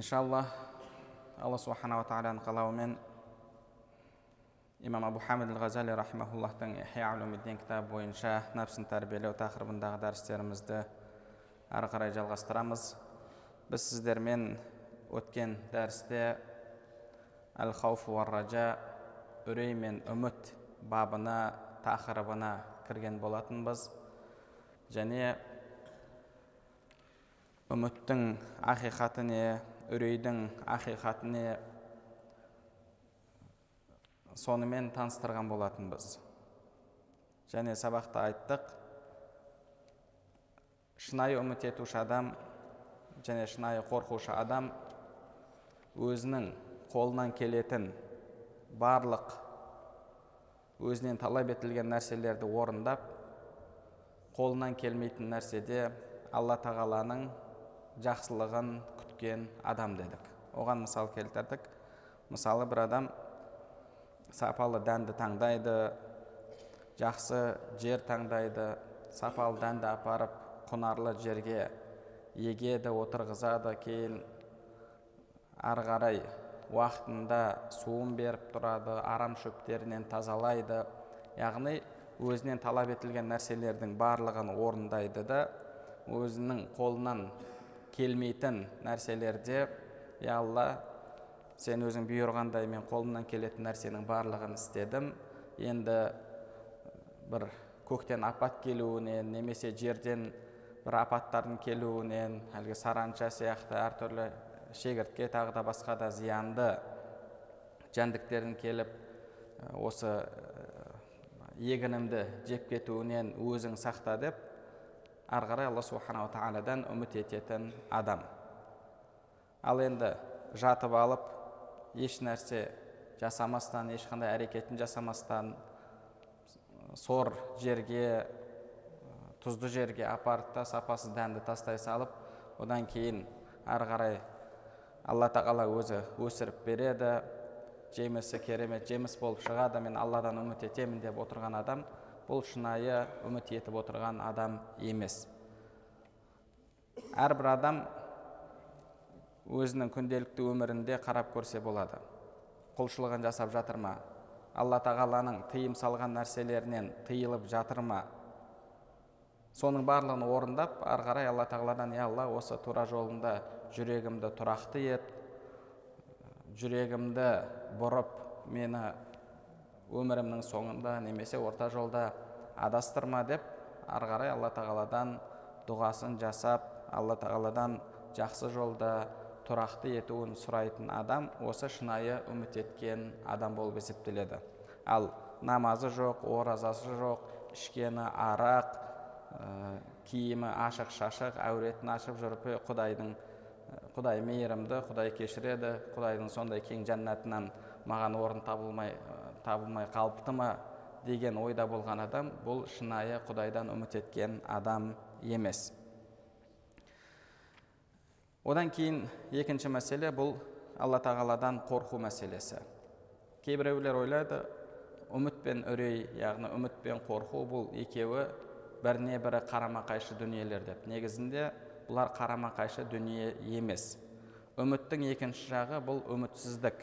Иншаллах алла субханала тағаланың қалауымен имам абу хамид ғазали улумиддин кітабы бойынша нәпсін тәрбиелеу тақырыбындағы дәрістерімізді ары қарай жалғастырамыз біз сіздермен өткен дәрісте әл хауф ража үрей мен үміт бабына тақырыбына кірген болатынбыз және үміттің ақиқаты не үрейдің ақиқаты не сонымен таныстырған болатынбыз. Және сабақта айттық шынайы үміт етуші адам және шынайы қорқушы адам өзінің қолынан келетін барлық өзінен талап етілген нәрселерді орындап қолынан келмейтін нәрседе алла тағаланың жақсылығын күткен адам дедік. Оған мысал келтірдік. Мысалы бір адам сапалы дәнді таңдайды жақсы жер таңдайды сапалы дәнді апарып құнарлы жерге егеді отырғызады кейін ары қарай уақытында суын беріп тұрады арам шөптерінен тазалайды. Яғни өзінен талап етілген нәрселердің барлығын орындайды да өзінің қолынан келмейтін нәрселерде я алла сен өзің бұйырғандай мен қолымнан келетін нәрсенің барлығын істедім. Енді бір көктен апат келуінен немесе жерден бір апаттардың келуінен әлгі саранча сияқты әртүрлі шегіртке тағы да басқа да зиянды жәндіктердің келіп осы егінімді жеп кетуінен өзің сақта деп ары қарай алла субханала тағаладан үміт ететін адам. Ал енді жатып алып еш нәрсе жасамастан ешқандай әрекетін жасамастан сор жерге тұзды жерге апарып та сапасыз дәнді тастай салып одан кейін ары қарай алла тағала өзі өсіріп береді. Жемісі керемет жеміс болып шығады. Мен алладан үміт етемін деп отырған адам бұл шынайы үміт етіп отырған адам емес. Әрбір адам өзінің күнделікті өмірінде қарап көрсе болады. Құлшылығын жасап жатыр ма? Алла тағаланың тыйым салған нәрселерінен тыйылып жатыр ма? Соның барлығын орындап ары қарай алла тағаладан я алла осы тура жолыңда жүрегімді тұрақты ет жүрегімді бұрып мені өмірімнің соңында немесе орта жолда адастырма деп ары қарай алла тағаладан дұғасын жасап алла тағаладан жақсы жолда тұрақты етуін сұрайтын адам осы шынайы үміт еткен адам болып есептеледі. Ал намазы жоқ оразасы жоқ ішкені арақ ә, киімі ашық шашық әуретін ашып жүріп құдайдың құдай мейірімді құдай кешіреді құдайдың сондай кең жәннатынан маған орын табылмай табылмай қалыпты ма деген ойда болған адам бұл шынайы құдайдан үміт еткен адам емес. Одан кейін екінші мәселе бұл алла тағаладан қорқу мәселесі. Кейбіреулер ойлайды үміт пен үрей яғни үміт пен қорқу бұл екеуі біріне бірі қарама қайшы дүниелер деп. Негізінде бұлар қарама қайшы дүние емес. Үміттің екінші жағы бұл үмітсіздік.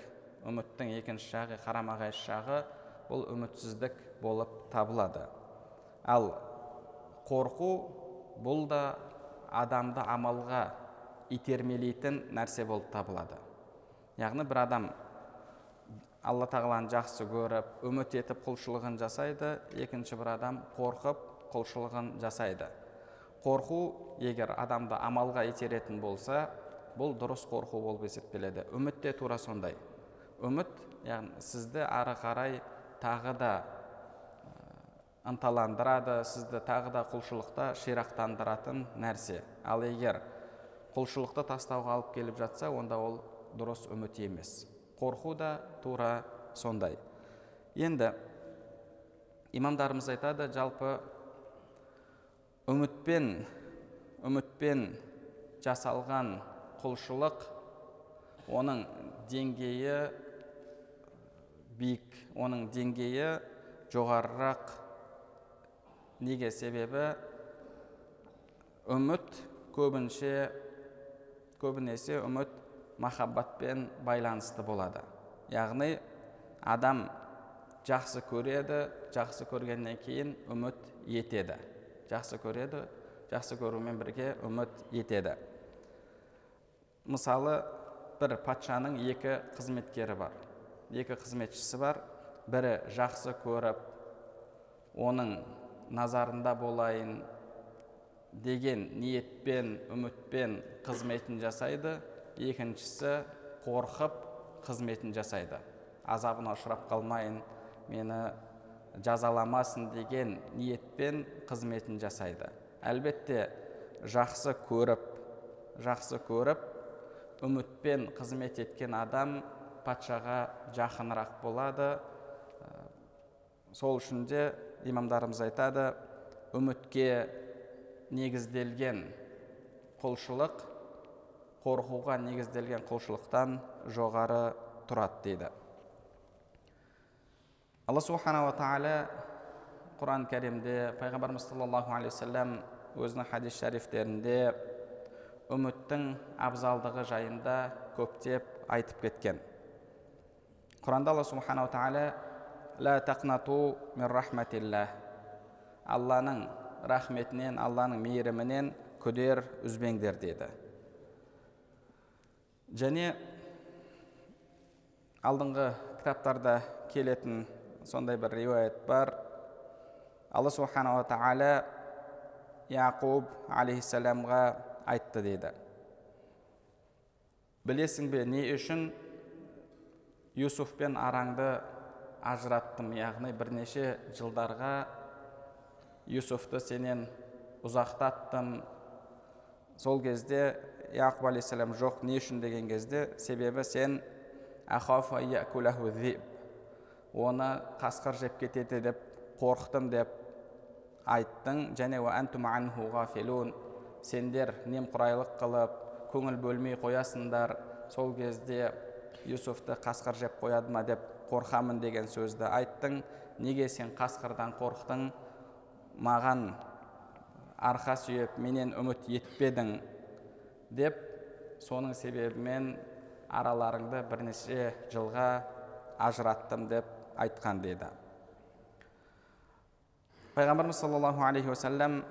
Үміттің екінші жағы қарама қайшы жағы бұл үмітсіздік болып табылады. Ал қорқу бұл да адамды амалға итермелейтін нәрсе болып табылады. Яғни бір адам алла тағаланы жақсы көріп үміт етіп құлшылығын жасайды екінші бір адам қорқып құлшылығын жасайды. Қорқу егер адамды амалға итеретін болса бұл дұрыс қорқу болып есептеледі. Үміт те тура сондай. Үміт яғни сізді ары қарай тағы да ынталандырады сізді тағы да құлшылықта ширақтандыратын нәрсе. Ал егер құлшылықты тастауға алып келіп жатса онда ол дұрыс үміт емес. Қорқу да тура сондай. Енді имамдарымыз айтады жалпы үмітпен үмітпен жасалған құлшылық оның деңгейі биік оның деңгейі жоғарырақ. Неге себебі? Үміт көбінше көбінесе үміт махаббатпен байланысты болады. Яғни адам жақсы көреді жақсы көргеннен кейін үміт етеді. Жақсы көреді жақсы көрумен бірге үміт етеді. Мысалы бір патшаның екі қызметкері бар. Екі қызметшісі бар. Бірі жақсы көріп оның назарында болайын деген ниетпен үмітпен қызметін жасайды. Екіншісі қорқып қызметін жасайды. Азабына ұшырап қалмайын мені жазаламасын деген ниетпен қызметін жасайды. Әлбетте жақсы көріп жақсы көріп үмітпен қызмет еткен адам патшаға жақынырақ болады. Сол үшін де имамдарымыз айтады үмітке негізделген құлшылық қорқуға негізделген құлшылықтан жоғары тұрады дейді. Алла субханала тағала құран кәрімде пайғамбарымыз саллаллаху алейхи уассалам өзінің хадис шәрифтерінде үміттің абзалдығы жайында көптеп айтып кеткен. Құранда алла субханала тағала ла тақнату мин рахматиллах алланың рахметінен алланың мейірімінен күдер үзбеңдер деді және алдыңғы кітаптарда келетін сондай бір риуаят бар алла субханала тағала яқуб алейхисаламға айтты дейді білесің бе не үшін юсуфпен араңды ажыраттым. Яғни бірнеше жылдарға юсуфты сенен ұзақтаттым. Сол кезде яқуб алейхисалам жоқ не үшін? деген кезде себебі сен оны қасқыр жеп кетеді деп қорықтым деп айттың. Және сендер немқұрайлық қылып көңіл бөлмей қоясыңдар. Сол кезде юсуфты қасқыр жеп қояды ма деп қорқамын деген сөзді айттың. Неге сен қасқырдан қорықтың? Маған арқа сүйеп менен үміт етпедің деп. Соның себебімен араларыңды бірнеше жылға ажыраттым деп айтқан деді. Пайғамбарымыз саллаллаху алейхи уассалам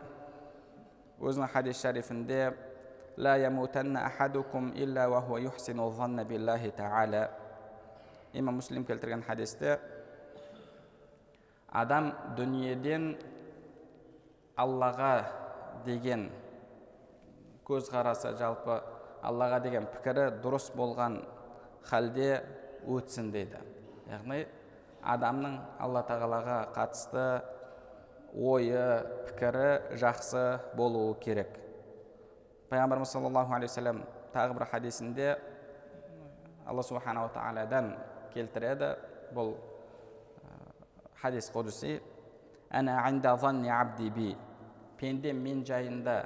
өзінің хадис шарифінде لا يموتن أحدكم إلا وهو يحسن الظن بالله تعالى имам муслим келтірген хадисте адам дүниеден аллаға деген көзқарасы жалпы аллаға деген пікірі дұрыс болған халде өтсін дейді яғни адамның алла тағалаға қатысты ойы пікірі жақсы болуы керек пайғамбарымыз саллаллаху алейхи вассалам тағы бір хадисінде алла субханала тағаладан келтіреді бұл хадис құдси пенде мен жайында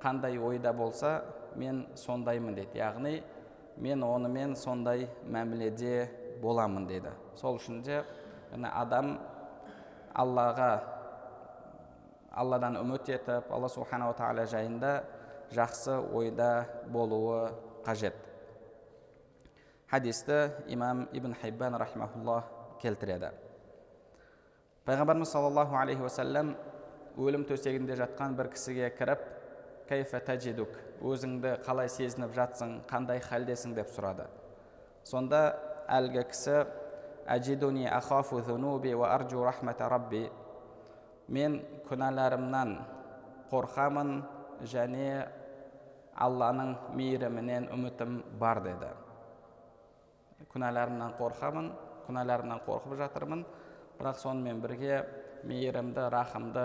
қандай ойда болса мен сондаймын дейді яғни мен онымен сондай мәміледе боламын деді сол үшін де адам аллаға алладан үміт етіп алла субханала тағала жайында жақсы ойда болуы қажет. Хадисті имам ибн хайбан рахимахулла келтіреді. Пайғамбарымыз саллаллаху алейхи уассалам өлім төсегінде жатқан бір кісіге кіріп кайфа тәжидук өзіңді қалай сезініп жатсың қандай халдесің? деп сұрады. Сонда әлгі кісі әжидуни ахафу зунуби ва арджу рахмата рабби мен күнәларымнан қорқамын және алланың мейірімінен үмітім бар деді. Күнәларымнан қорқамын күнәларымнан қорқып жатырмын. Бірақ сонымен бірге мейірімді рахымды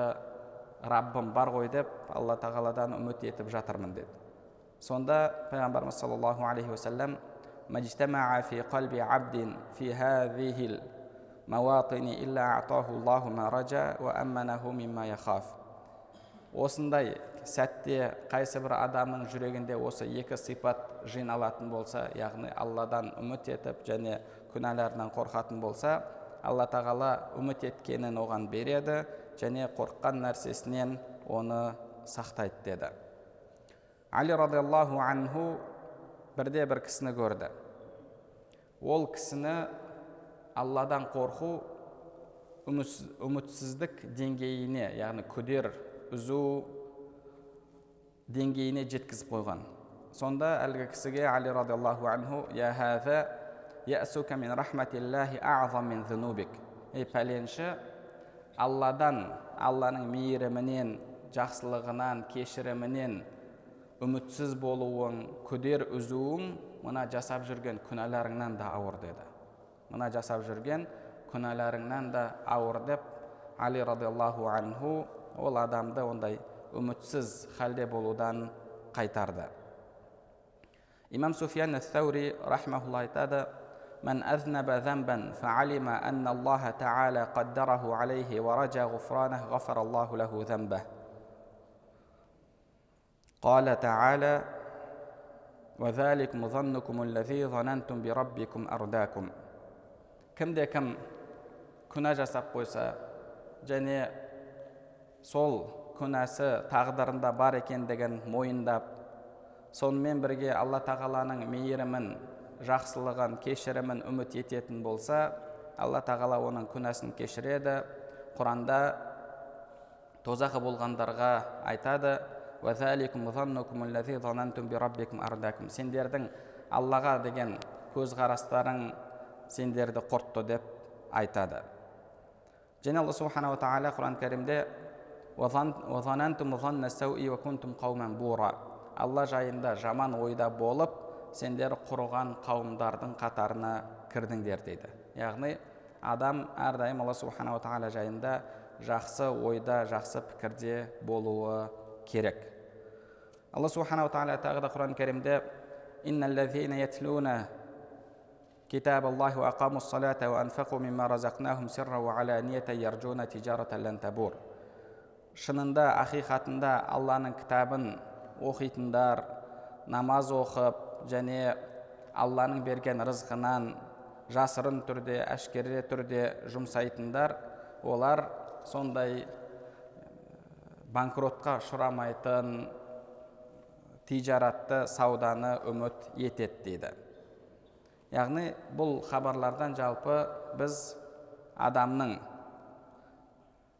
раббым бар ғой деп алла тағаладан үміт етіп жатырмын деді. Сонда пайғамбарымыз саллаллаху алейхи уассалам фи қалби абдин фи хазихил осындай сәтте қайсы бір адамның жүрегінде осы екі сипат жиналатын болса яғни алладан үміт етіп және күнәларынан қорқатын болса алла тағала үміт еткенін оған береді және қорыққан нәрсесінен оны сақтайды деді. Али радиаллаху анху бірде бір кісіні көрді. Ол кісіні алладан қорқу үмітсіздік деңгейіне яғни күдер үзу деңгейіне жеткізіп қойған сонда әлгі кісіге али радиаллаху анху ей пәленші алладан алланың мейірімінен жақсылығынан кешірімінен үмітсіз болуың күдер үзуің мына жасап жүрген күнәларыңнан да ауыр деді мына жасап жүрген күнәларыңнан да ауыр деп али радиаллаху анху ол адамды ондай үмітсіз халде болудан қайтарды имам суфиян ат-таури рахмаулла айтады من أذنب ذنبا فعلم أن الله تعالى قدره عليه ورجى غفرانه غفر الله له ذنبه قال تعالى وذلكم ظنكم الذي ظننتم بربكم أرداكم кімде кім күнә жасап қойса және сол күнәсі тағдырында бар екендігін мойындап сонымен бірге алла тағаланың мейірімін жақсылығын кешірімін үміт ететін болса алла тағала оның күнәсін кешіреді. Құранда тозақы болғандарға айтады сендердің аллаға деген көзқарастарың сендерді құртты деп айтады. Және алла субханала тағала құран кәрімде алла жайында жаман ойда болып сендер құрған қауымдардың қатарына кірдіңдер дейді яғни адам әрдайым алла субханала тағала жайында жақсы ойда жақсы пікірде болуы керек алла субханала тағала тағы да құран кәрімде كتاب الله وأقاموا الصلاة وأنفقوا مما رزقناهم سرا وعلانية يرجون تجارة لن تبور шынында ақиқатында алланың кітабын оқитындар намаз оқып және алланың берген рызқынан жасырын түрде әшкере түрде жұмсайтындар олар сондай банкротқа ұшырамайтын тижаратты сауданы үміт етеді дейді. Яғни бұл хабарлардан жалпы біз адамның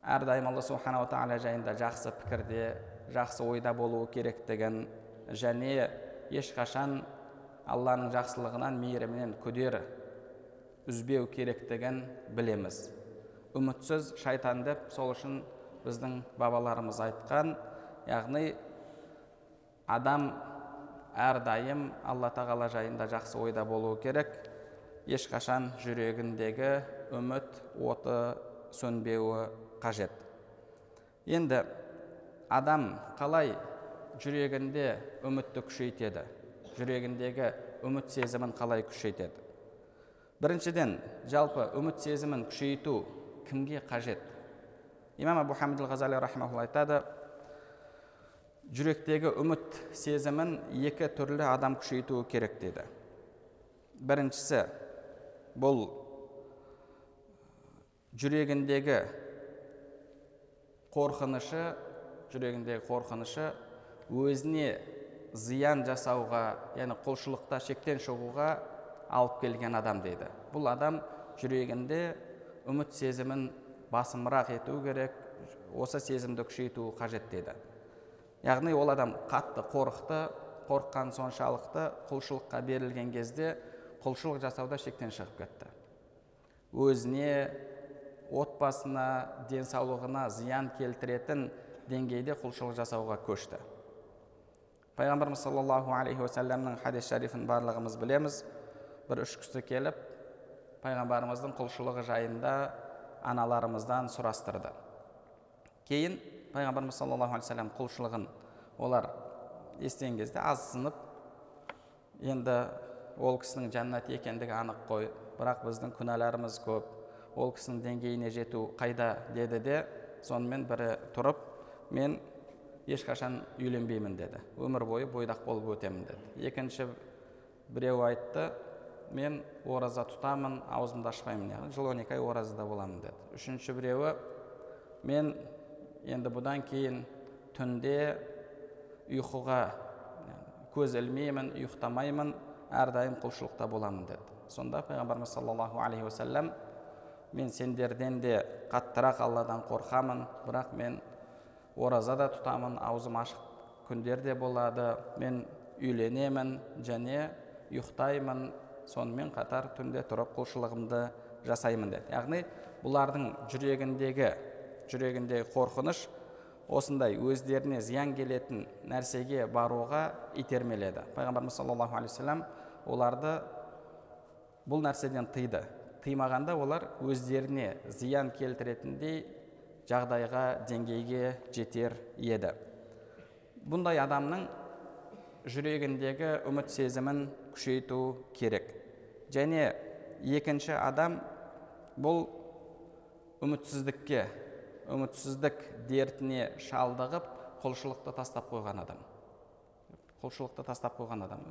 әрдайым алла субханала тағала жайында жақсы пікірде жақсы ойда болуы керектігін және ешқашан алланың жақсылығынан мейірімінен күдер үзбеу керектігін білеміз. Үмітсіз шайтан деп сол үшін біздің бабаларымыз айтқан яғни адам әрдайым алла тағала жайында жақсы ойда болуы керек. Ешқашан жүрегіндегі үміт оты сөнбеуі қажет. Енді адам қалай жүрегінде үмітті күшейтеді? Жүрегіндегі үміт сезімін қалай күшейтеді? Біріншіден жалпы үміт сезімін күшейту кімге қажет? Имам абу хамид ғазали рахмаулла айтады жүректегі үміт сезімін екі түрлі адам күшейтуі керек деді. Біріншісі бұл жүрегіндегі қорқынышы жүрегіндегі қорқынышы өзіне зиян жасауға яғни құлшылықта шектен шығуға алып келген адам дейді. Бұл адам жүрегінде үміт сезімін басымырақ ету керек осы сезімді күшейту қажет дейді. Яғни ол адам қатты қорықты қорыққан соншалықты құлшылыққа берілген кезде құлшылық жасауда шектен шығып кетті. Өзіне отбасына денсаулығына зиян келтіретін деңгейде құлшылық жасауға көшті. Пайғамбарымыз саллаллаху алейхи уассаламның хадис шарифін барлығымыз білеміз. Бір үш кісі келіп пайғамбарымыздың құлшылығы жайында аналарымыздан сұрастырды. Кейін пайғамбарымыз саллаллаху алейхи вассалам құлшылығын олар естіген кезде азсынып енді ол кісінің жәннат екендігі анық қой бірақ біздің күнәларымыз көп. Ол кісінің деңгейіне жету қайда деді де сонымен бірі тұрып мен ешқашан үйленбеймін деді. Өмір бойы бойдақ болып өтемін деді. Екінші біреу айтты мен ораза тұтамын аузымды ашпаймын яғни жыл он екі ай оразада боламын деді. Үшінші біреуі мен енді бұдан кейін түнде ұйқыға көз ілмеймін ұйықтамаймын әрдайым құлшылықта боламын деді. Сонда пайғамбарымыз саллаллаху алейхи уассалам мен сендерден де қаттырақ алладан қорқамын. Бірақ мен ораза да тұтамын аузым ашық күндер де болады. Мен үйленемін және ұйықтаймын. Сонымен қатар түнде тұрып құлшылығымды жасаймын деді. Яғни бұлардың жүрегіндегі жүрегіндегі қорқыныш осындай өздеріне зиян келетін нәрсеге баруға итермеледі. Пайғамбарымыз саллаллаху алейхи вассалам оларды бұл нәрседен тыйды. Тыймағанда олар өздеріне зиян келтіретіндей жағдайға деңгейге жетер еді. Бұндай адамның жүрегіндегі үміт сезімін күшейту керек. Және екінші адам бұл үмітсіздікке үмітсіздік дертіне шалдығып құлшылықты тастап қойған адам. Құлшылықты тастап қойған адам.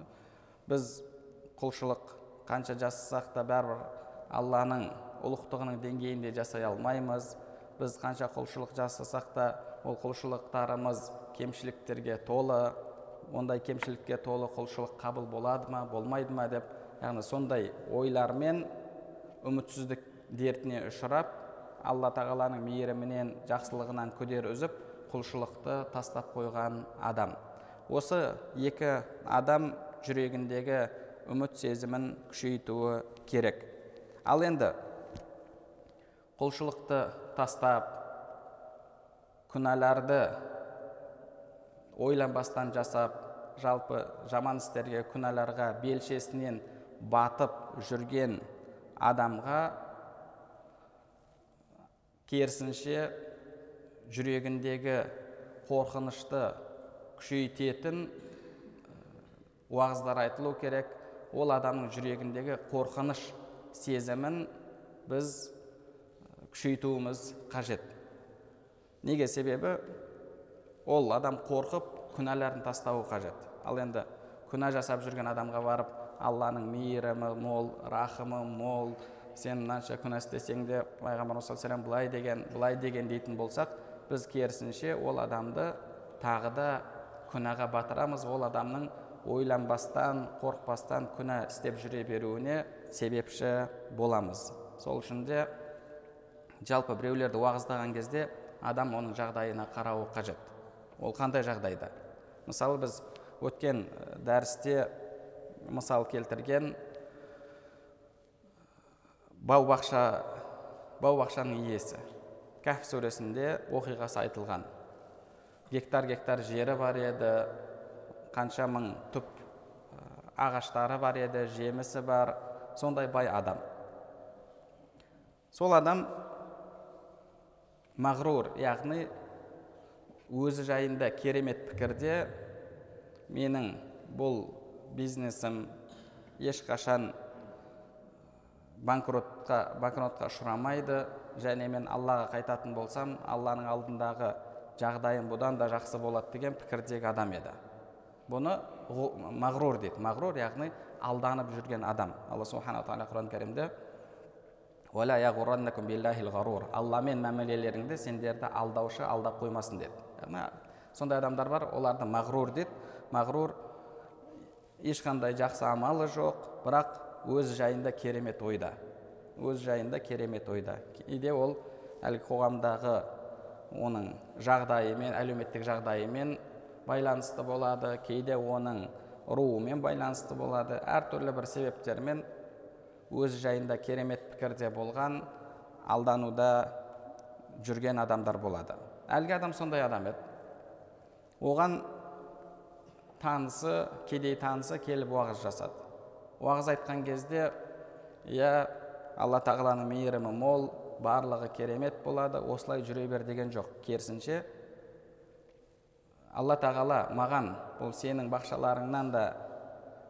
Біз құлшылық қанша жасасақ та бәрібір алланың ұлықтығының деңгейінде жасай алмаймыз. Біз қанша құлшылық жасасақ та ол құлшылықтарымыз кемшіліктерге толы. Ондай кемшілікке толы құлшылық қабыл болады ма болмайды ма деп яғни сондай ойлармен үмітсіздік дертіне ұшырап алла тағаланың мейірімінен жақсылығынан күдер үзіп құлшылықты тастап қойған адам. Осы екі адам жүрегіндегі үміт сезімін күшейтуі керек. Ал енді құлшылықты тастап күнәларды ойланбастан жасап жалпы жаман істерге күнәларға белшесінен батып жүрген адамға керісінше жүрегіндегі қорқынышты күшейтетін уағыздар айтылу керек. Ол адамның жүрегіндегі қорқыныш сезімін біз күшейтуіміз қажет. Неге себебі? Ол адам қорқып күнәларын тастауы қажет. Ал енді күнә жасап жүрген адамға барып алланың мейірімі мол рахымы мол сен мынанша күнә істесең де пайғамбарымыз саллаллаху былай деген былай деген дейтін болсақ біз керісінше ол адамды тағы да күнәға батырамыз. Ол адамның ойланбастан қорықпастан күнә істеп жүре беруіне себепші боламыз сол үшін де жалпы біреулерді уағыздаған кезде адам оның жағдайына қарауы қажет ол қандай жағдайда мысалы біз өткен дәрісте мысал келтірген бау бақша бау бақшаның иесі кәф сүресінде оқиғасы айтылған гектар гектар жері бар еді қанша мың түп ағаштары бар еді жемісі бар сондай бай адам. Сол адам мағрур яғни өзі жайында керемет пікірде менің бұл бизнесім ешқашан банкротқа банкротқа ұшырамайды және мен аллаға қайтатын болсам алланың алдындағы жағдайым бұдан да жақсы болады деген пікірдегі адам еді. Бұны мағрур дейді мағрур яғни алданып жүрген адам алла субханала тағала құран кәрімде алламен мәмілелеріңді сендерді алдаушы алдап қоймасын деді яғни сондай адамдар бар оларды мағрур дейді мағрур ешқандай жақсы амалы жоқ бірақ өз жайында керемет ойда өз жайында керемет ойда кейде ол әлгі қоғамдағы оның жағдайымен әлеуметтік жағдайымен байланысты болады кейде оның руымен байланысты болады. Әртүрлі бір себептермен өз жайында керемет пікірде болған алдануда жүрген адамдар болады. Әлгі адам сондай адам еді. Оған танысы кедей танысы келіп уағыз жасады. Уағыз айтқан кезде иә алла тағаланың мейірімі мол барлығы керемет болады осылай жүре бер деген жоқ. Керісінше алла тағала маған бұл сенің бақшаларыңнан да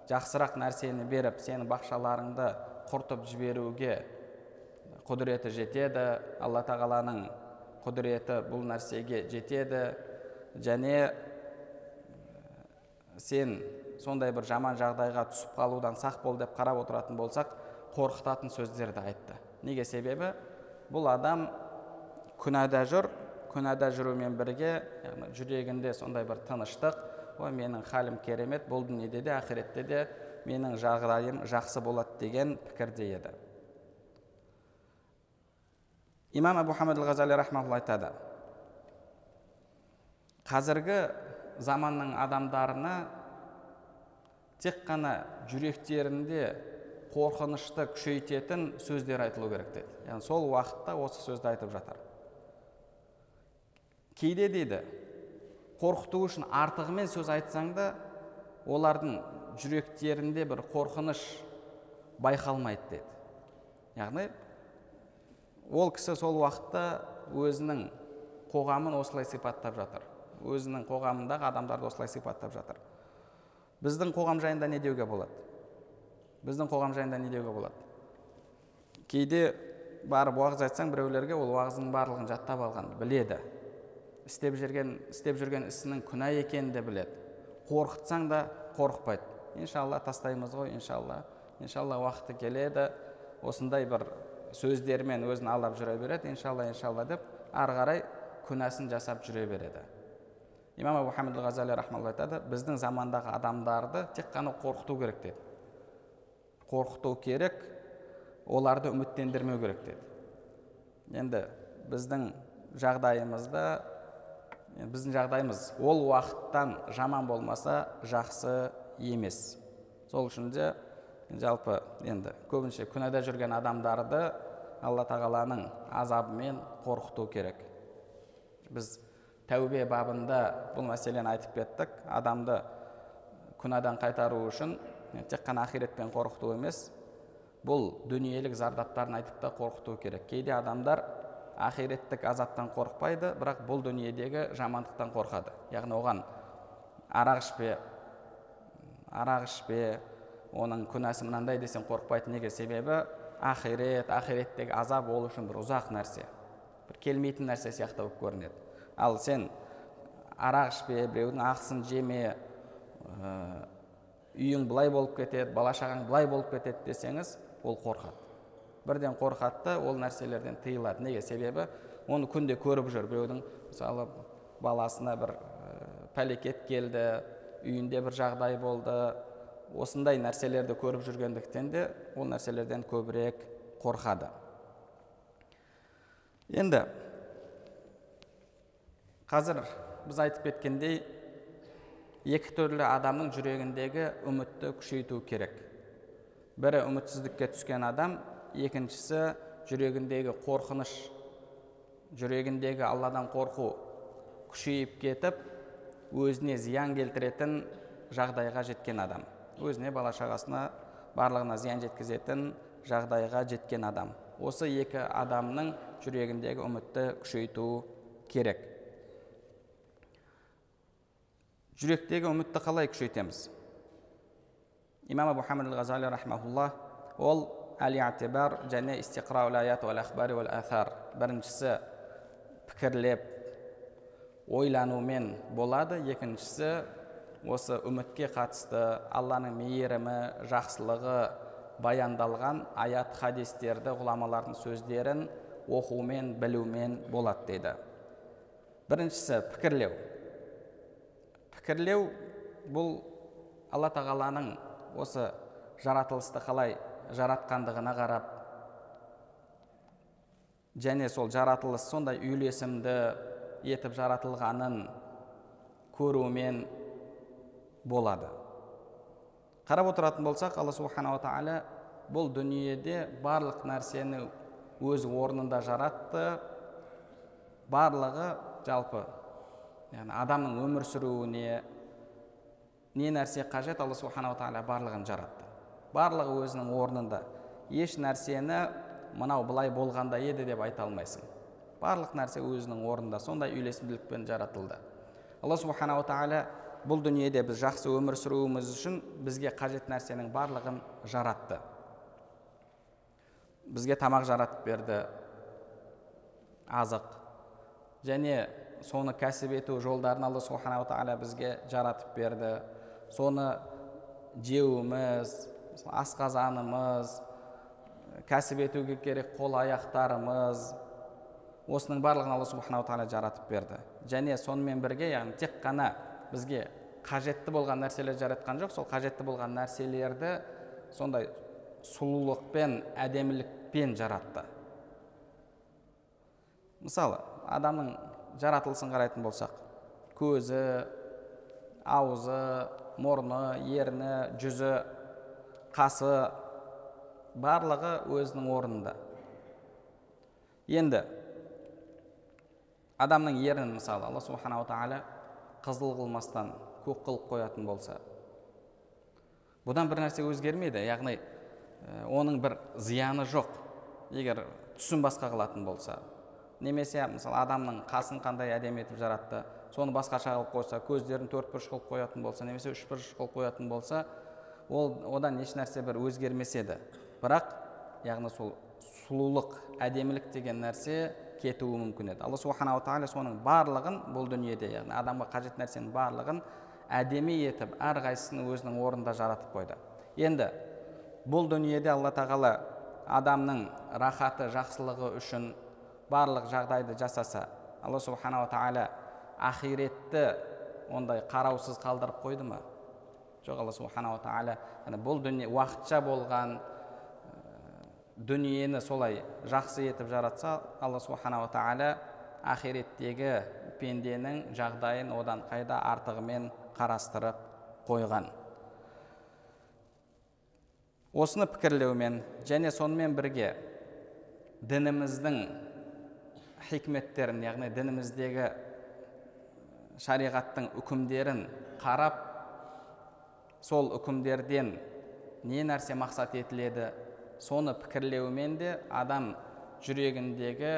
жақсырақ нәрсені беріп сенің бақшаларыңды құртып жіберуге құдіреті жетеді. Алла тағаланың құдіреті бұл нәрсеге жетеді. Және сен сондай бір жаман жағдайға түсіп қалудан сақ бол деп қарап отыратын болсақ қорқытатын сөздерді айтты. Неге себебі? Бұл адам күнәда жүр күнәда жүрумен бірге яғни жүрегінде сондай бір тыныштық ой менің халім керемет бұл дүниеде де ақиретте де менің жағдайым жақсы болады деген пікірде еді. Имам абу хамад ғазали рахмаулла айтады қазіргі заманның адамдарына тек қана жүректерінде қорқынышты күшейтетін сөздер айтылу керек деді. Яғни сол уақытта осы сөзді айтып жатыр. Кейде дейді. Қорқыту үшін артығымен сөз айтсаң да олардың жүректерінде бір қорқыныш байқалмайды деді яғни ол кісі сол уақытта өзінің қоғамын осылай сипаттап жатыр. Өзінің қоғамындағы адамдарды осылай сипаттап жатыр. Біздің қоғам жайында не деуге болады? Біздің қоғам жайында не деуге болады? Кейде барып уағыз айтсаң біреулерге ол уағыздың барлығын жаттап алған біледі. Істеп жүрген істеп жүрген ісінің күнә екенін де біледі. Қорқытсаң да қорықпайды. Иншалла тастаймыз ғой иншалла. Иншалла уақыты келеді осындай бір сөздермен өзін алдап жүре береді иншалла иншалла деп ары қарай күнәсін жасап жүре береді. Имам абу хамид ғазали айтады біздің замандағы адамдарды тек қана қорқыту керек деді. Қорқыту керек оларды үміттендірмеу керек деді. Енді біздің жағдайымызда біздің жағдайымыз ол уақыттан жаман болмаса жақсы емес. Сол үшін де жалпы енді көбінше күнәда жүрген адамдарды алла тағаланың азабымен қорқыту керек. Біз тәубе бабында бұл мәселені айтып кеттік. Адамды күнәдан қайтару үшін тек қана ақиретпен қорқыту емес бұл дүниелік зардаптарын айтып та қорқыту керек. Кейде адамдар ақиреттік азаптан қорықпайды бірақ бұл дүниедегі жамандықтан қорқады яғни оған арақ ішпе арақ ішпе оның күнәсі мынандай десем қорықпайды неге себебі ақирет ақиреттегі азап ол үшін бір ұзақ нәрсе бір келмейтін нәрсе сияқты болып көрінеді ал сен арақ ішпе біреудің ақысын жеме үйің былай болып кетеді бала шағаң былай болып кетеді десеңіз ол қорқады бірден қорқады ол нәрселерден тыйылады. Неге? Себебі оны күнде көріп жүр. Біреудің мысалы баласына бір пәлекет келді үйінде бір жағдай болды. Осындай нәрселерді көріп жүргендіктен де ол нәрселерден көбірек қорқады. Енді қазір біз айтып кеткендей екі түрлі адамның жүрегіндегі үмітті күшейту керек. Бірі үмітсіздікке түскен адам екіншісі жүрегіндегі қорқыныш. Жүрегіндегі алладан қорқу күшейіп кетіп өзіне зиян келтіретін жағдайға жеткен адам. Өзіне бала шағасына барлығына зиян жеткізетін жағдайға жеткен адам. Осы екі адамның жүрегіндегі үмітті күшейту керек. Жүректегі үмітті қалай күшейтеміз? Имам абу хамид ғазали рахмаулла ол әл және біріншісі пікірлеп ойланумен болады екіншісі осы үмітке қатысты алланың мейірімі жақсылығы баяндалған аят хадистерді ғұламалардың сөздерін оқумен білумен болады дейді біріншісі пікірлеу пікірлеу бұл алла тағаланың осы жаратылысты қалай жаратқандығына қарап және сол жаратылыс сондай үйлесімді етіп жаратылғанын көрумен болады. Қарап отыратын болсақ алла субханала тағала бұл дүниеде барлық нәрсені өз орнында жаратты. Барлығы жалпы яғни адамның өмір сүруіне не нәрсе қажет алла субханала тағала барлығын жаратты. Барлығы өзінің орнында. Еш нәрсені мынау былай болғанда еді деп айта алмайсың. Барлық нәрсе өзінің орнында сондай үйлесімділікпен жаратылды. Алла субханала тағала бұл дүниеде біз жақсы өмір сүруіміз үшін бізге қажет нәрсенің барлығын жаратты. Бізге тамақ жаратып берді азық. Және соны кәсіп ету жолдарын алла субханала тағала бізге жаратып берді. Соны жеуіміз асқазанымыз кәсіп етуге керек қол аяқтарымыз осының барлығын алла субханала тағала жаратып берді. Және сонымен бірге яғни тек қана бізге қажетті болған нәрселер жаратқан жоқ сол қажетті болған нәрселерді сондай сұлулықпен әдемілікпен жаратты. Мысалы адамның жаратылысын қарайтын болсақ көзі аузы мұрны ерні жүзі қасы барлығы өзінің орнында. Енді адамның ернін мысалы алла субханала тағала қызыл қылмастан көк қылып қоятын болса бұдан бір нәрсе өзгермейді. Яғни оның бір зияны жоқ. Егер түсін басқа қылатын болса немесе мысалы адамның қасын қандай әдемі етіп жаратты соны басқаша қылып қойса көздерін төрт бұрыш қылып қоятын болса немесе үш бұрыш қылып қоятын болса ол одан еш нәрсе бір өзгермес еді. Бірақ яғни сол сұлулық әдемілік деген нәрсе кетуі мүмкін еді. Алла субханала тағала соның барлығын бұл дүниеде яғни адамға қажет нәрсенің барлығын әдемі етіп әрқайсысын өзінің орнында жаратып қойды. Енді бұл дүниеде алла тағала адамның рахаты жақсылығы үшін барлық жағдайды жасаса алла субханала тағала ақиретті ондай қараусыз қалдырып қойды ма? Жоқ алла субханала тағала бұл дүние уақытша болған дүниені солай жақсы етіп жаратса алла субханала тағала ақиреттегі пенденің жағдайын одан қайда артығымен қарастырып қойған. Осыны пікірлеумен және сонымен бірге дініміздің хикметтерін яғни дініміздегі шариғаттың үкімдерін қарап сол үкімдерден не нәрсе мақсат етіледі соны пікірлеумен де адам жүрегіндегі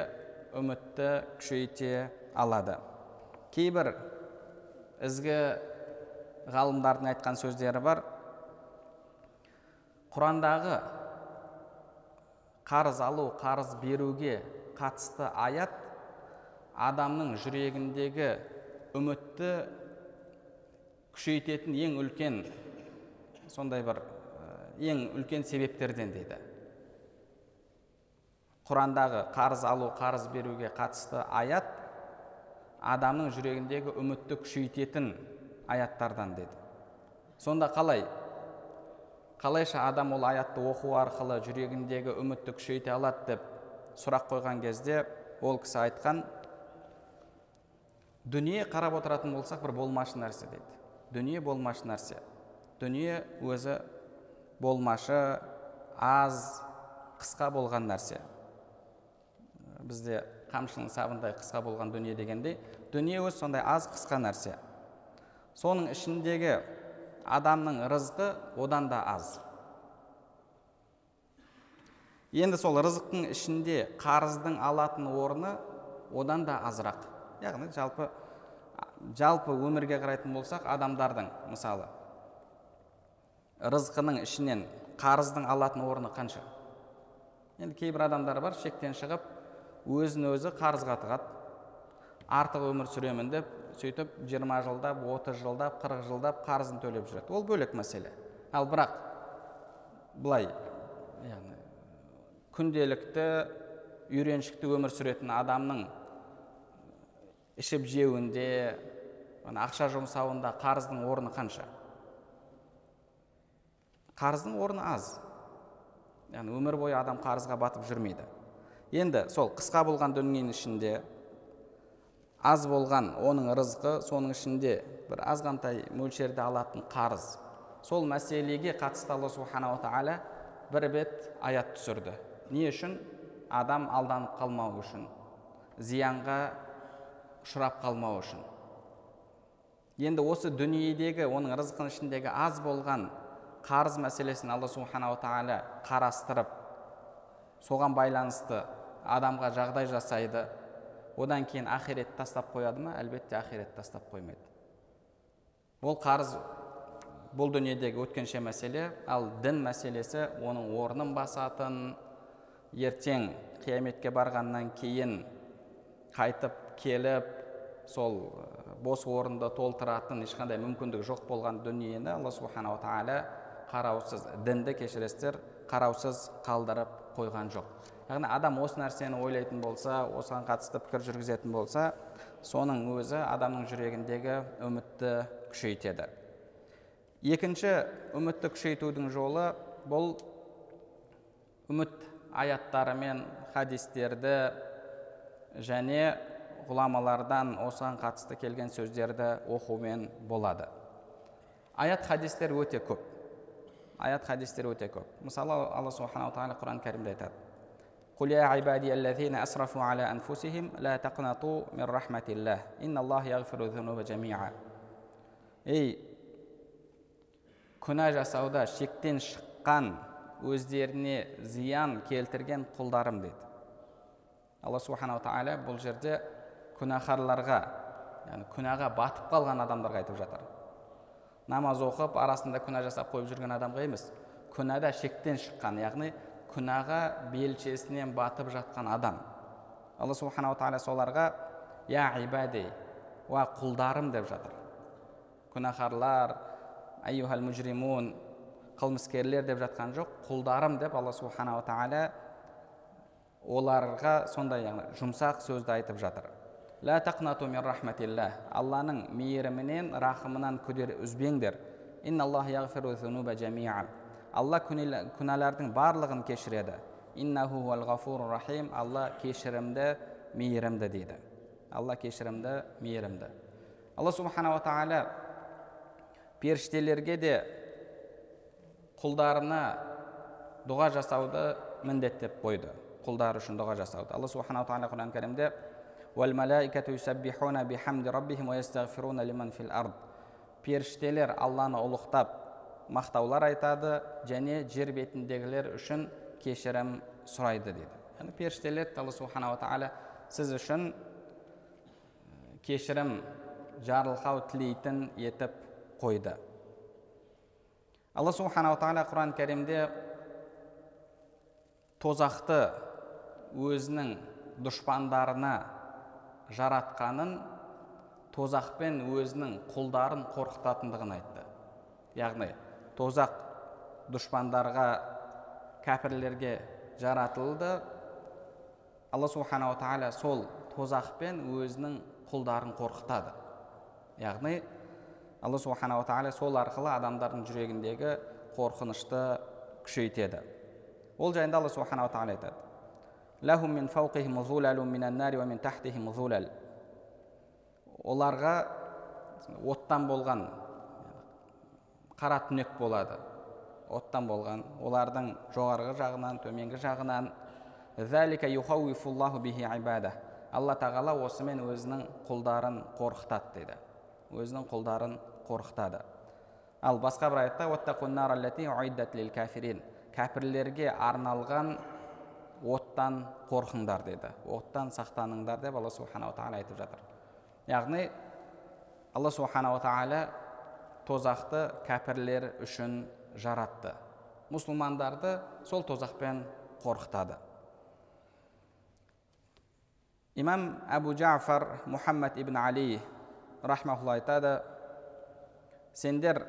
үмітті күшейте алады. Кейбір ізгі ғалымдардың айтқан сөздері бар. Құрандағы қарыз алу қарыз беруге қатысты аят адамның жүрегіндегі үмітті күшейтетін ең үлкен сондай бір ең үлкен себептерден дейді. Құрандағы қарыз алу қарыз беруге қатысты аят адамның жүрегіндегі үмітті күшейтетін аяттардан деді сонда қалай? Қалайша адам ол аятты оқу арқылы жүрегіндегі үмітті күшейте алады деп сұрақ қойған кезде ол кісі айтқан дүние қарап отыратын болсақ бір болмашы нәрсе дейді. Дүние болмашы нәрсе дүние өзі болмашы аз қысқа болған нәрсе. Бізде қамшының сабындай қысқа болған дүние дегендей дүние өзі сондай аз қысқа нәрсе. Соның ішіндегі адамның рызқы одан да аз. Енді сол рызықтың ішінде қарыздың алатын орны одан да азырақ. Яғни жалпы жалпы өмірге қарайтын болсақ адамдардың мысалы рызқының ішінен қарыздың алатын орны қанша? Енді кейбір адамдар бар шектен шығып өзін өзі қарызға тығады артық өмір сүремін деп сөйтіп 20 жылдап 30 жылдап 40 жылдап қарызын төлеп жүреді. Ол бөлек мәселе. Ал бірақ былай яғни күнделікті үйреншікті өмір сүретін адамның ішіп жеуінде ақша жұмсауында қарыздың орны қанша? Қарыздың орны аз. Яғни өмір бойы адам қарызға батып жүрмейді. Енді сол қысқа болған дүниенің ішінде аз болған оның рызқы соның ішінде бір азғантай мөлшерде алатын қарыз. Сол мәселеге қатысты алла субханала тағала бір бет аят түсірді. Не үшін? Адам алданып қалмау үшін. Зиянға ұшырап қалмау үшін. Енді осы дүниедегі оның рызқының ішіндегі аз болған қарыз мәселесін алла субханала тағала қарастырып соған байланысты адамға жағдай жасайды. Одан кейін ақирет тастап қояды ма? Әлбетте ақирет тастап қоймайды. Бұл қарыз бұл дүниедегі өткенше мәселе ал дін мәселесі оның орнын басатын. Ертең қияметке барғаннан кейін қайтып келіп сол бос орынды толтыратын ешқандай мүмкіндік жоқ болған дүниені алла субханала тағала қараусыз дінді кешіресіздер қараусыз қалдырып қойған жоқ. Яғни адам осы нәрсені ойлайтын болса осыған қатысты пікір жүргізетін болса соның өзі адамның жүрегіндегі үмітті күшейтеді. Екінші үмітті күшейтудің жолы бұл үміт аяттары мен хадистерді және ғұламалардан осыған қатысты келген сөздерді оқумен болады. Аят хадистер өте көп аят хадистер өте көп мысалы алла субханала тағала құран кәрімде айтады قل يا عبادي الذين أسرفوا على أنفسهم لا تقنطوا من رحمة الله إن الله يغفر الذنوب جميعا ей күнә жасауда шектен шыққан өздеріне зиян келтірген құлдарым дейді алла субханала тағала бұл жерде күнәһарларға яғни күнәға батып қалған адамдарға айтып жатыр намаз оқып арасында күнә жасап қойып жүрген адамға емес күнәда шектен шыққан яғни күнәға белшесінен батып жатқан адам. Алла субханала тағала соларға я ибади уа құлдарым деп жатыр. Күнәһарлар айюхал мужримун қылмыскерлер деп жатқан жоқ құлдарым деп алла субханала тағала оларға сондай яғни жұмсақ сөзді айтып жатыр. Ла тақнату алланың мейірімінен рахымынан күдер үзбеңдер. Алла күнәлардың барлығын кешіреді. Иннаху рахим алла кешірімді мейірімді дейді. Алла кешірімді мейірімді. Алла субханала тағала періштелерге де құлдарына дұға жасауды міндеттеп қойды. Құлдар үшін дұға жасауды. Алла субханала тағала құран кәрімде періштелер алланы ұлықтап мақтаулар айтады және жер бетіндегілер үшін кешірім сұрайды дейді яғни періштелер алла субханала тағала сіз үшін кешірім жарылқау тілейтін етіп қойды алла субханала тағала құран кәрімде тозақты өзінің дұшпандарына жаратқанын тозақпен өзінің құлдарын қорқытатындығын айтты. Яғни тозақ дұшпандарға кәпірлерге жаратылды. Алла субханала тағала сол тозақпен өзінің құлдарын қорқытады. Яғни алла субханала тағала сол арқылы адамдардың жүрегіндегі қорқынышты күшейтеді. Ол жайында алла субханала тағала айтады. Оларға оттан болған қара түнек болады оттан болған олардың жоғарғы жағынан төменгі жағынан алла тағала осымен өзінің құлдарын қорқытады дейді өзінің құлдарын қорқытады ал басқа бір аятта кәпірлерге арналған оттан қорқыңдар деді. Оттан сақтаныңдар деп алла субханала тағала айтып жатыр. Яғни алла субханала тағала тозақты кәпірлер үшін жаратты. Мұсылмандарды сол тозақпен қорқытады. Имам әбу жафар мұхаммад ибн али рахмаулла айтады сендер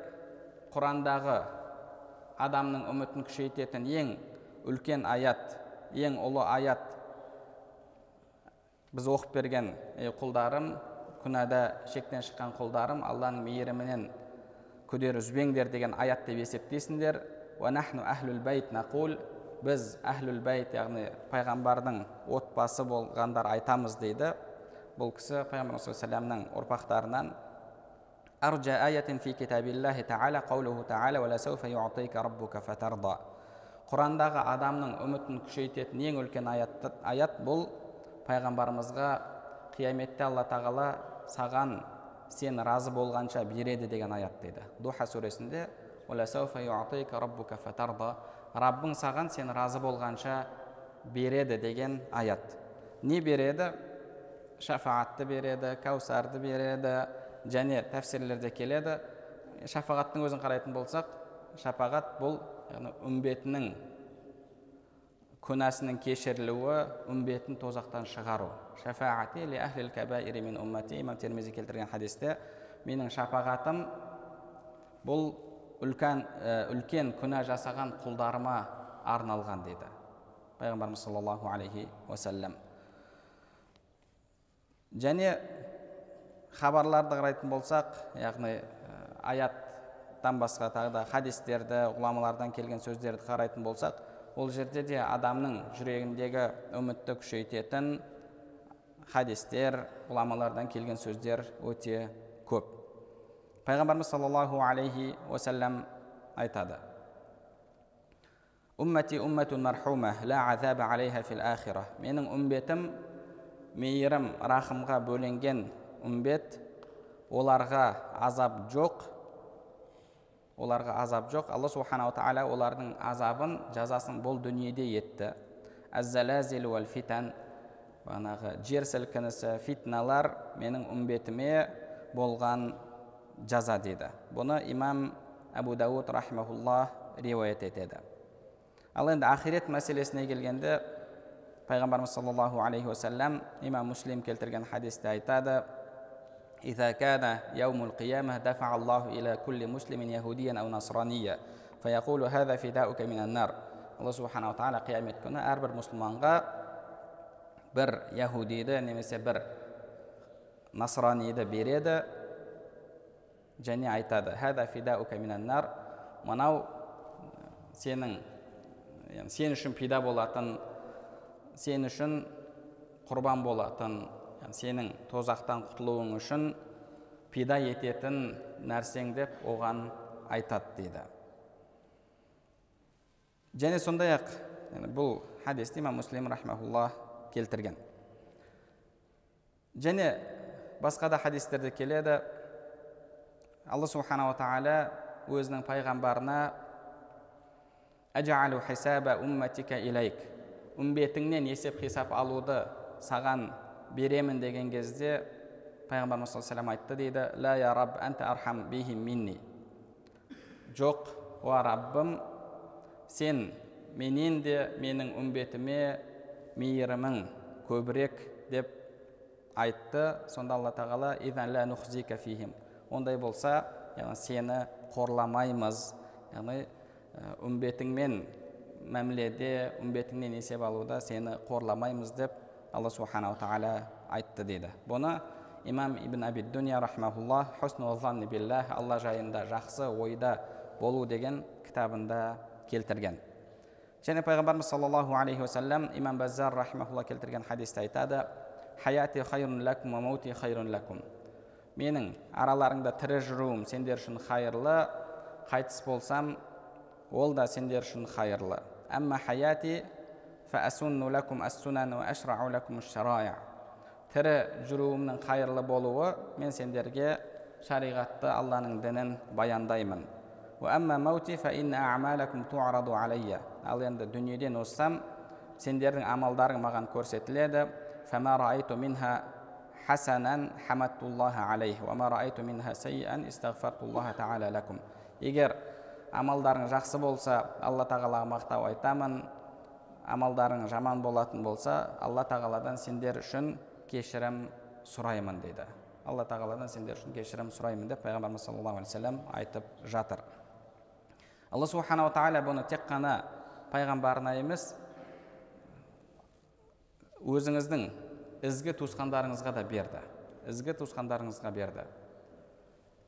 құрандағы адамның үмітін күшейтетін ең үлкен аят ең ұлы аят біз оқып берген ей құлдарым күнәда шектен шыққан құлдарым алланың мейірімінен күдер үзбеңдер деген аят деп есептейсіңдер біз әхлул бәйт яғни пайғамбардың отбасы болғандар айтамыз дейді бұл кісі пайғамбар саллаллаху ұрпақтарынан أرجى آية في كتاب الله تعالى قوله تعالى ولسوف يعطيك ربك فترضى құрандағы адамның үмітін күшейтетін ең үлкен аят, аят бұл. Пайғамбарымызға қияметте алла тағала саған сен разы болғанша береді деген аят дейді. Духа сүресінде раббың саған сен разы болғанша береді деген аят. Не береді? Шафаатты береді кәусарды береді және тәфсірлерде келеді. Шапағаттың өзін қарайтын болсақ шапағат бұл яғни үмбетінің күнәсінің кешірілуі үмбетін тозақтан шығару. Шафаати ли имам келтірген хадисте менің шапағатым бұл үлкен үлкен күнә жасаған құлдарыма арналған дейді пайғамбарымыз саллаллаху алейхи уасалам және хабарларды қарайтын болсақ яғни аяттан басқа тағы да хадистерді ғұламалардан келген сөздерді қарайтын болсақ ол жерде де адамның жүрегіндегі үмітті күшейтетін хадистер ғұламалардан келген сөздер өте көп. Пайғамбарымыз саллаллаху алейхи уасалам айтады. Уммати умматун мархума ла алейха фил ахира менің үмбетім мейірім рахымға бөленген үмбет оларға азап жоқ оларға азап жоқ. Алла субханала тағала олардың азабын жазасын бұл дүниеде етті. Уәл фитан бағанағы жер сілкінісі фитналар менің үмбетіме болған жаза дейді бұны имам әбу дауд рахимахулла риуаят етеді. Ал енді ақирет мәселесіне келгенде пайғамбарымыз саллаллаху алейхи уассалам имам муслим келтірген хадисте айтады. إذا كان يوم القيامة دفع الله إلى كل مسلم يهوديا أو نصرانيا فيقول هذا فداؤك من النار алла субханала тағала қиямет күні әрбір мұсылманға бір яхудиді немесе бір насраниді береді және айтады хәда фидаука минаннар мынау сенің сен үшін пида болатын сен үшін құрбан болатын сенің тозақтан құтылуың үшін пида ететін нәрсең деп оған айтады дейді. Және сондай ақ бұл хадисті имам муслим рахмаулла келтірген. Және басқа да хадистерде келеді. Алла субханала тағала өзінің пайғамбарына үмбетіңнен есеп хисап алуды саған беремін деген кезде пайғамбарымыз саллаллаху айтты дейді ля я раб архам бихим минни жоқ уа раббым сен менен де менің үмбетіме мейірімің көбірек деп айтты. Сонда алла тағала фихим ондай болса яғни сені қорламаймыз. Яғни үмбетіңмен мәміледе үмбетіңнен есеп алуда сені қорламаймыз деп алла субханала тағала айтты дейді бұны имам ибн дуния рахмаулла алла жайында жақсы ойда болу деген кітабында келтірген және пайғамбарымыз саллаллаху алейхи уассалам имам баззар рахмаулла келтірген хадисте айтады хаяти лакум менің араларыңда тірі жүруім сендер үшін хайырлы қайтыс болсам ол да сендер үшін хайырлы әмма хаяти тірі жүруімнің қайырлы болуы мен сендерге шариғатты алланың дінін баяндаймын ал енді дүниеден озсам сендердің амалдарың маған көрсетіледі егер амалдарың жақсы болса алла тағалаға мақтау айтамын амалдарың жаман болатын болса алла тағаладан сендер үшін кешірім сұраймын дейді. Алла тағаладан сендер үшін кешірім сұраймын деп пайғамбарымыз саллаллаху алейхи вассалам айтып жатыр. Алла субханала тағала бұны тек қана пайғамбарына емес өзіңіздің ізгі туысқандарыңызға да берді. Ізгі туысқандарыңызға берді.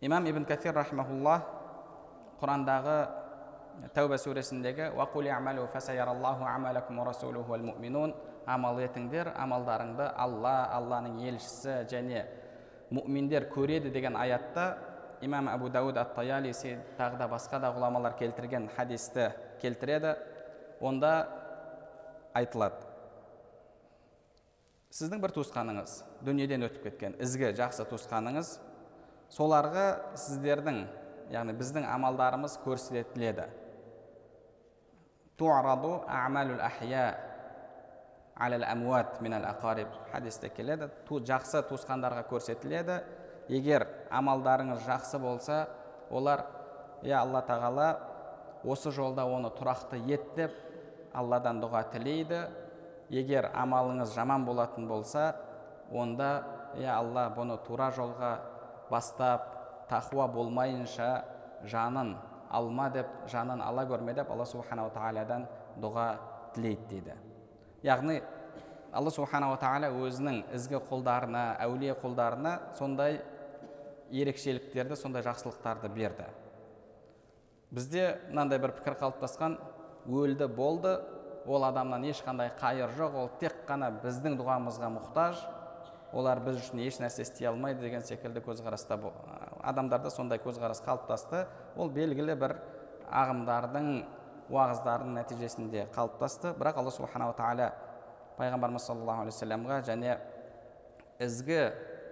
Имам ибн кафир рахмаулла құрандағы тәуба сүресіндегі амал етіңдер амалдарыңды алла алланың елшісі және мүминдер көреді деген аятта имам әбу дауд ат таялиси тағы да басқа да ғұламалар келтірген хадисті келтіреді. Онда айтылады. Сіздің бір туысқаныңыз дүниеден өтіп кеткен ізгі жақсы туысқаныңыз соларға сіздердің яғни біздің амалдарымыз көрсетіледі. Туараду амалул ахия алал амуат минал ақариб хадисте келеді ту, жақсы туысқандарға көрсетіледі егер амалдарыңыз жақсы болса олар иә алла тағала осы жолда оны тұрақты ет деп алладан дұға тілейді. Егер амалыңыз жаман болатын болса онда иә алла бұны тура жолға бастап тақуа болмайынша жанын алма деп жанын ала көрме деп алла субханала тағаладан дұға тілейді дейді. Яғни алла субханала тағала өзінің ізгі құлдарына әулие құлдарына сондай ерекшеліктерді сондай жақсылықтарды берді. Бізде мынандай бір пікір қалыптасқан өлді болды ол адамнан ешқандай қайыр жоқ ол тек қана біздің дұғамызға мұқтаж олар біз үшін еш нәрсе істей алмайды деген секілді көзқараста адамдарда сондай көзқарас қалыптасты. Ол белгілі бір ағымдардың уағыздардың нәтижесінде қалыптасты. Бірақ алла субханала тағала пайғамбарымыз саллаллаху алейхи вассаламға және ізгі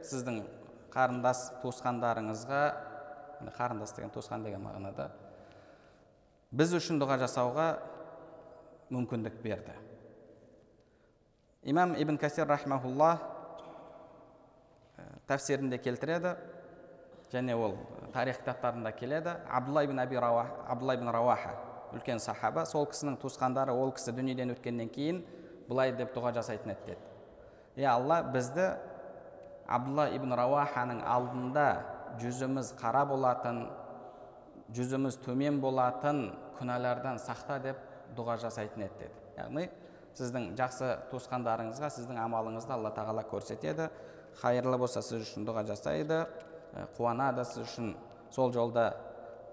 сіздің қарындас туысқандарыңызға қарындас деген туысқан деген мағынада біз үшін дұға жасауға мүмкіндік берді. Имам ибн касир рахмаулла тәфсирінде келтіреді. Және ол тарих кітаптарында келеді. Абдулла ибн аби абдулла ибн рауаха үлкен сахаба. Сол кісінің туысқандары ол кісі дүниеден өткеннен кейін былай деп дұға жасайтын еді деді. Иә алла бізді абдулла ибн рауаханың алдында жүзіміз қара болатын жүзіміз төмен болатын күнәлардан сақта деп дұға жасайтын еді деді. Яғни сіздің жақсы туысқандарыңызға сіздің амалыңызды алла тағала көрсетеді. Қайырлы болса сіз үшін дұға жасайды. Қуанады сіз үшін сол жолда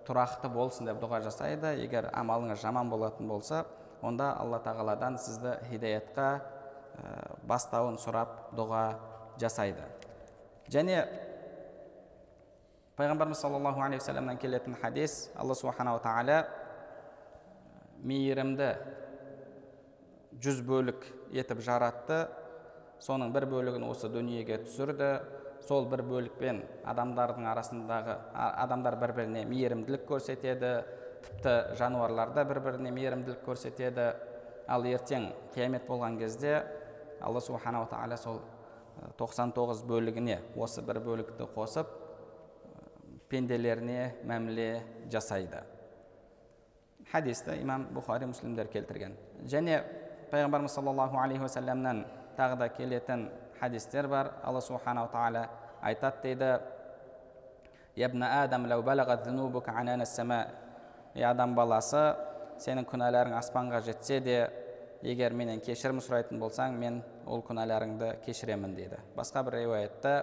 тұрақты болсын деп дұға жасайды. Егер амалыңыз жаман болатын болса онда алла тағаладан сізді хидаятқа бастауын сұрап дұға жасайды. Және пайғамбарымыз саллаллаху алейхи вассаламнан келетін хадис алла субханала тағала мейірімді жүз бөлік етіп жаратты. Соның бір бөлігін осы дүниеге түсірді. Сол бір бөлікпен адамдардың арасындағы адамдар бір біріне мейірімділік көрсетеді. Тіпті жануарлар да бір біріне мейірімділік көрсетеді. Ал ертең қиямет болған кезде алла субханала тағала сол 99 бөлігіне осы бір бөлікті қосып пенделеріне мәміле жасайды. Хадисті имам бұхари муслимдер келтірген. Және пайғамбарымыз саллаллаху алейхи уассаламнан тағы да келетін хадистер бар алла субханала тағала айтады дейді адам баласы сенің күнәларың аспанға жетсе де егер менен кешірім сұрайтын болсаң мен ол күнәларыңды кешіремін дейді басқа бір риуаятта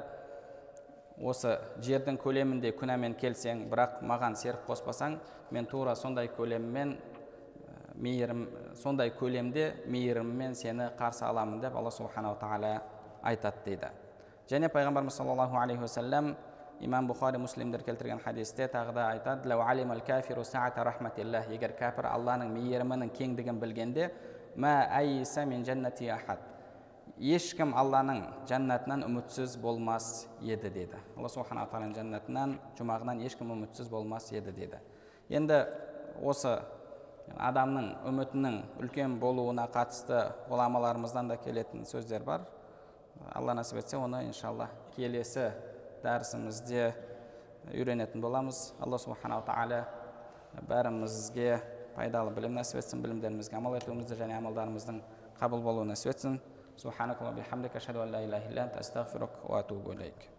осы жердің көлемінде күнәмен келсең бірақ маған серік қоспасаң мен тура сондай көлеммен мейірім сондай көлемде мейіріммен сені қарсы аламын деп алла субханала тағала айтады дейді және пайғамбарымыз саллаллаху алейхи уассалам имам бұхари муслимдер келтірген хадисте тағы да айтады егер кәпір алланың мейірімінің кеңдігін білгенде ешкім алланың жәннатынан үмітсіз болмас еді деді алла субханала тағаланың жәннатынан жұмағынан ешкім үмітсіз болмас еді деді енді осы адамның үмітінің үлкен болуына қатысты ғұламаларымыздан да келетін сөздер бар алла нәсіп етсе оны иншалла келесі дәрісімізде үйренетін боламыз алла субханала тағала бәрімізге пайдалы білім нәсіп етсін білімдерімізге амал етуімізді және амалдарымыздың қабыл болуын нәсіп етсін سبحانك اللهم وبحمدك أشهد أن لا إله إلا أنت أستغفرك وأتوب إليك